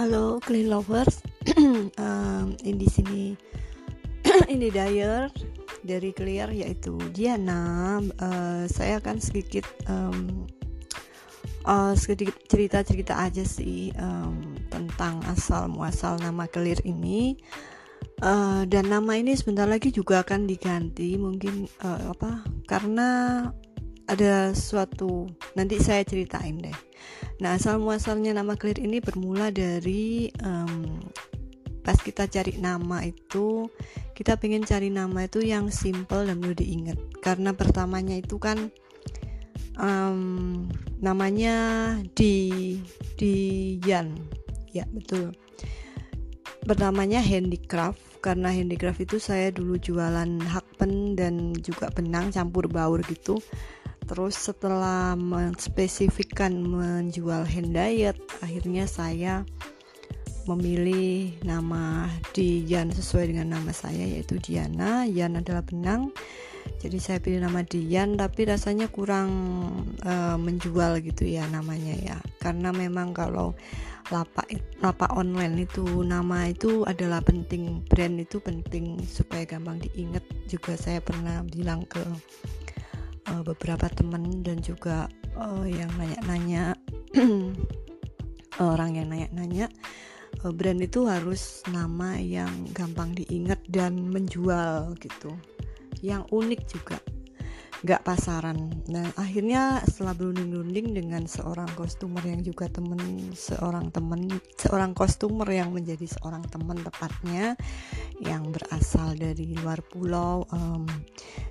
Halo clean lovers, um, ini di sini ini Dyer dari Clear yaitu Diana. Uh, saya akan sedikit um, uh, sedikit cerita-cerita aja sih um, tentang asal muasal nama Clear ini. Uh, dan nama ini sebentar lagi juga akan diganti mungkin uh, apa karena ada suatu nanti saya ceritain deh. Nah asal muasalnya nama Clear ini bermula dari um, pas kita cari nama itu kita pengen cari nama itu yang simple dan mudah diingat. Karena pertamanya itu kan um, namanya di di Yan. Ya betul. Pertamanya handicraft karena handicraft itu saya dulu jualan hakpen dan juga benang campur baur gitu terus setelah menspesifikkan menjual hand diet akhirnya saya memilih nama Dian sesuai dengan nama saya yaitu Diana. Yan adalah benang. Jadi saya pilih nama Dian tapi rasanya kurang uh, menjual gitu ya namanya ya. Karena memang kalau lapak lapak online itu nama itu adalah penting brand itu penting supaya gampang diingat. Juga saya pernah bilang ke uh, beberapa teman dan juga uh, yang nanya-nanya. Orang yang nanya-nanya. Uh, brand itu harus nama yang gampang diingat dan menjual gitu. Yang unik juga. Nggak pasaran. Nah akhirnya setelah berunding-unding dengan seorang kostumer yang juga temen seorang temen seorang kostumer yang menjadi seorang teman tepatnya yang berasal dari luar pulau um,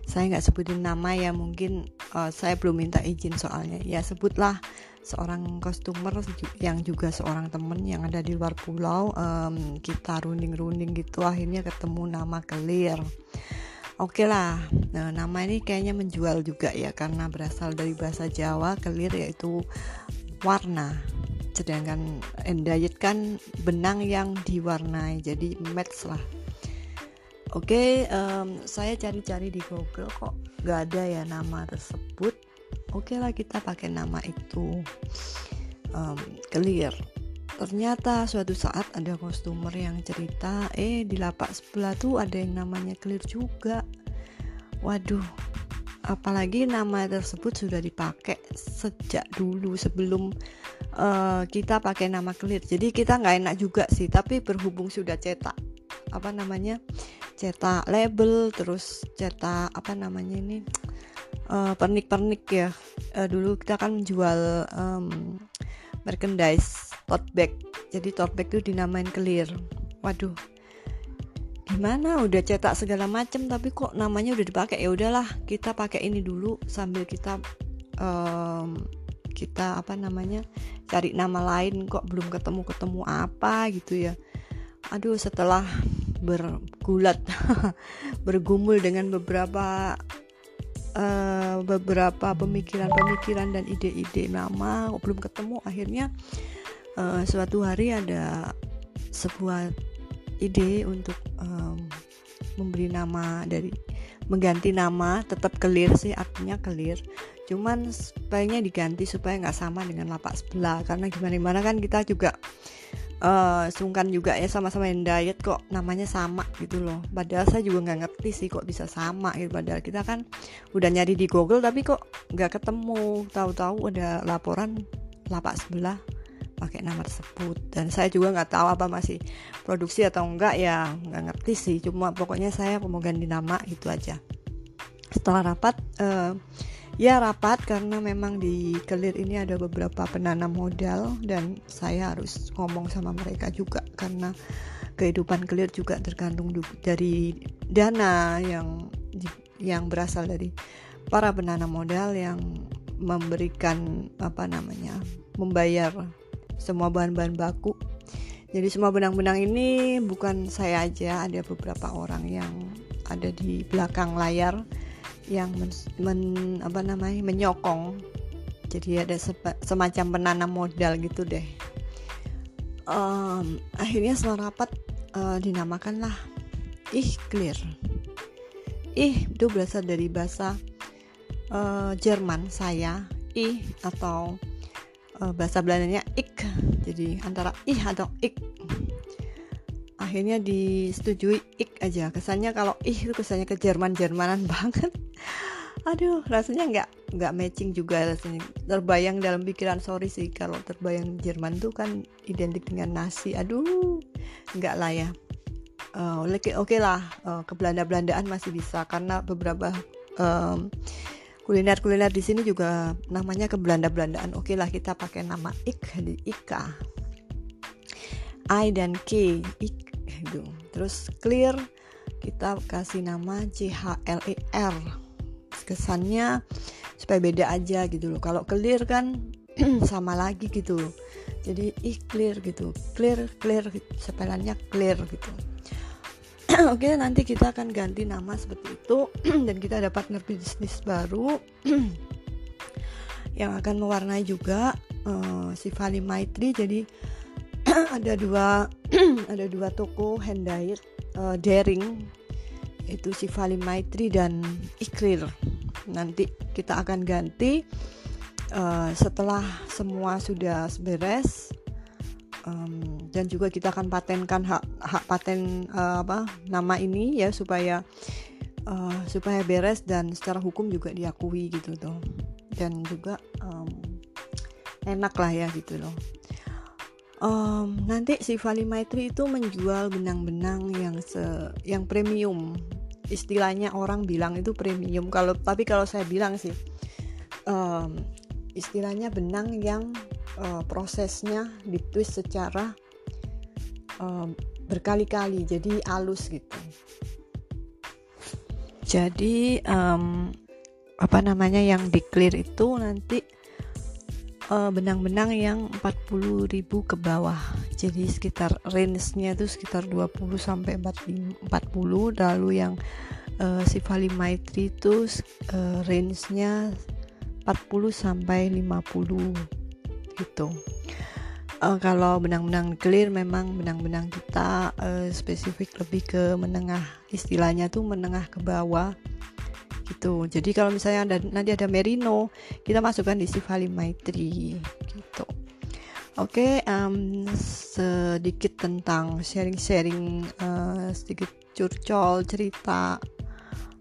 saya nggak sebutin nama ya mungkin uh, saya belum minta izin soalnya ya sebutlah seorang kostumer yang juga seorang temen yang ada di luar pulau um, kita runding-runding gitu akhirnya ketemu nama Clear Oke okay lah, nah, nama ini kayaknya menjual juga ya karena berasal dari bahasa Jawa kelir yaitu warna. Sedangkan endayet kan benang yang diwarnai, jadi match lah. Oke, okay, um, saya cari-cari di Google kok gak ada ya nama tersebut. Oke okay lah kita pakai nama itu. Um, clear. Ternyata suatu saat ada customer yang cerita eh di lapak sebelah tuh ada yang namanya clear juga. Waduh apalagi nama tersebut sudah dipakai sejak dulu sebelum uh, kita pakai nama clear. Jadi kita nggak enak juga sih tapi berhubung sudah cetak apa namanya cetak label terus cetak apa namanya ini uh, pernik-pernik ya. Uh, dulu kita kan menjual um, merchandise tote bag. Jadi tote bag itu dinamain clear. Waduh gimana? Udah cetak segala macem tapi kok namanya udah dipakai? Ya udahlah kita pakai ini dulu sambil kita um, kita apa namanya cari nama lain kok belum ketemu ketemu apa gitu ya. Aduh setelah bergulat bergumul dengan beberapa uh, beberapa pemikiran-pemikiran dan ide-ide. Nama belum ketemu akhirnya uh, suatu hari ada sebuah ide untuk um, memberi nama dari mengganti nama tetap clear sih artinya clear cuman sebaiknya diganti supaya nggak sama dengan lapak sebelah karena gimana gimana kan kita juga uh, sungkan juga ya sama-sama yang diet kok namanya sama gitu loh. Padahal saya juga nggak ngerti sih kok bisa sama gitu. Padahal kita kan udah nyari di Google tapi kok nggak ketemu. Tahu-tahu ada laporan lapak sebelah pakai nama tersebut. Dan saya juga nggak tahu apa masih produksi atau enggak ya nggak ngerti sih. Cuma pokoknya saya mau ganti nama itu aja. Setelah rapat uh, ya rapat karena memang di kelir ini ada beberapa penanam modal dan saya harus ngomong sama mereka juga karena kehidupan kelir juga tergantung dari dana yang yang berasal dari para penanam modal yang memberikan apa namanya membayar semua bahan-bahan baku. Jadi semua benang-benang ini bukan saya aja, ada beberapa orang yang ada di belakang layar yang men, men apa namanya menyokong. Jadi ada semacam penanam modal gitu deh. Um, akhirnya setelah rapat uh, dinamakanlah ih clear. Ih itu berasal dari bahasa uh, Jerman saya ih atau uh, bahasa Belandanya ik jadi antara ih atau ik akhirnya disetujui ik aja. Kesannya kalau ih itu kesannya ke Jerman Jermanan banget. Aduh rasanya nggak nggak matching juga rasanya. Terbayang dalam pikiran sorry sih kalau terbayang Jerman tuh kan identik dengan nasi aduh nggak lah ya. Uh, oke okay lah uh, ke Belanda Belandaan masih bisa karena beberapa um, kuliner kuliner di sini juga namanya ke Belanda Belandaan oke okay lah kita pakai nama ik di Ika. I dan K ik itu terus clear kita kasih nama C H L E R. Kesannya supaya beda aja gitu loh. Kalau clear kan sama lagi gitu jadi ih clear gitu. Clear clear sepelannya clear gitu. Oke, nanti kita akan ganti nama seperti itu. Dan kita ada partner bisnis baru. Yang akan mewarnai juga uh, si Vali Maitri. Jadi ada dua ada dua toko handmade uh, daring. Itu si Vali Maitri dan Iklir nanti kita akan ganti uh, setelah semua sudah beres um, dan juga kita akan patenkan hak hak paten uh, apa nama ini ya supaya uh, supaya beres dan secara hukum juga diakui gitu tuh dan juga um, enak lah ya gitu loh um, nanti si Vali Maitri itu menjual benang-benang yang se yang premium. Istilahnya orang bilang itu premium. Kalau tapi kalau saya bilang sih um, istilahnya benang yang uh, prosesnya ditwist secara um, berkali-kali jadi halus gitu. Jadi um, apa namanya yang di clear itu nanti benang-benang uh, yang 40.000 ke bawah jadi sekitar range-nya itu sekitar 20 sampai 40 lalu yang uh, si Vali Maitri itu uh, range-nya 40 sampai 50 gitu. Uh, kalau benang-benang clear memang benang-benang kita uh, spesifik lebih ke menengah istilahnya tuh menengah ke bawah gitu. Jadi kalau misalnya ada, nanti ada merino, kita masukkan di si Vali Maitri gitu. Oke, okay, um, sedikit tentang sharing-sharing, uh, sedikit curcol cerita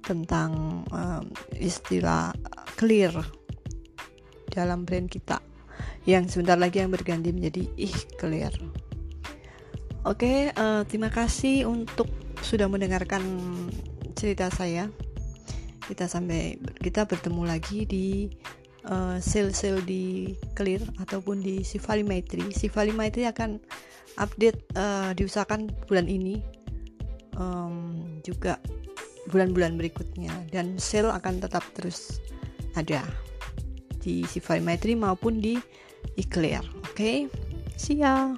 tentang um, istilah clear dalam brand kita yang sebentar lagi yang berganti menjadi ih clear. Oke, okay, uh, terima kasih untuk sudah mendengarkan cerita saya. Kita sampai kita bertemu lagi di uh, sale-sale di Clear ataupun di Sivali Maitri. Sivali Maitri akan update uh, diusahakan bulan ini um, juga bulan-bulan berikutnya dan sale akan tetap terus ada di Sivali Maitri maupun di Eclair. Oke, okay? see ya.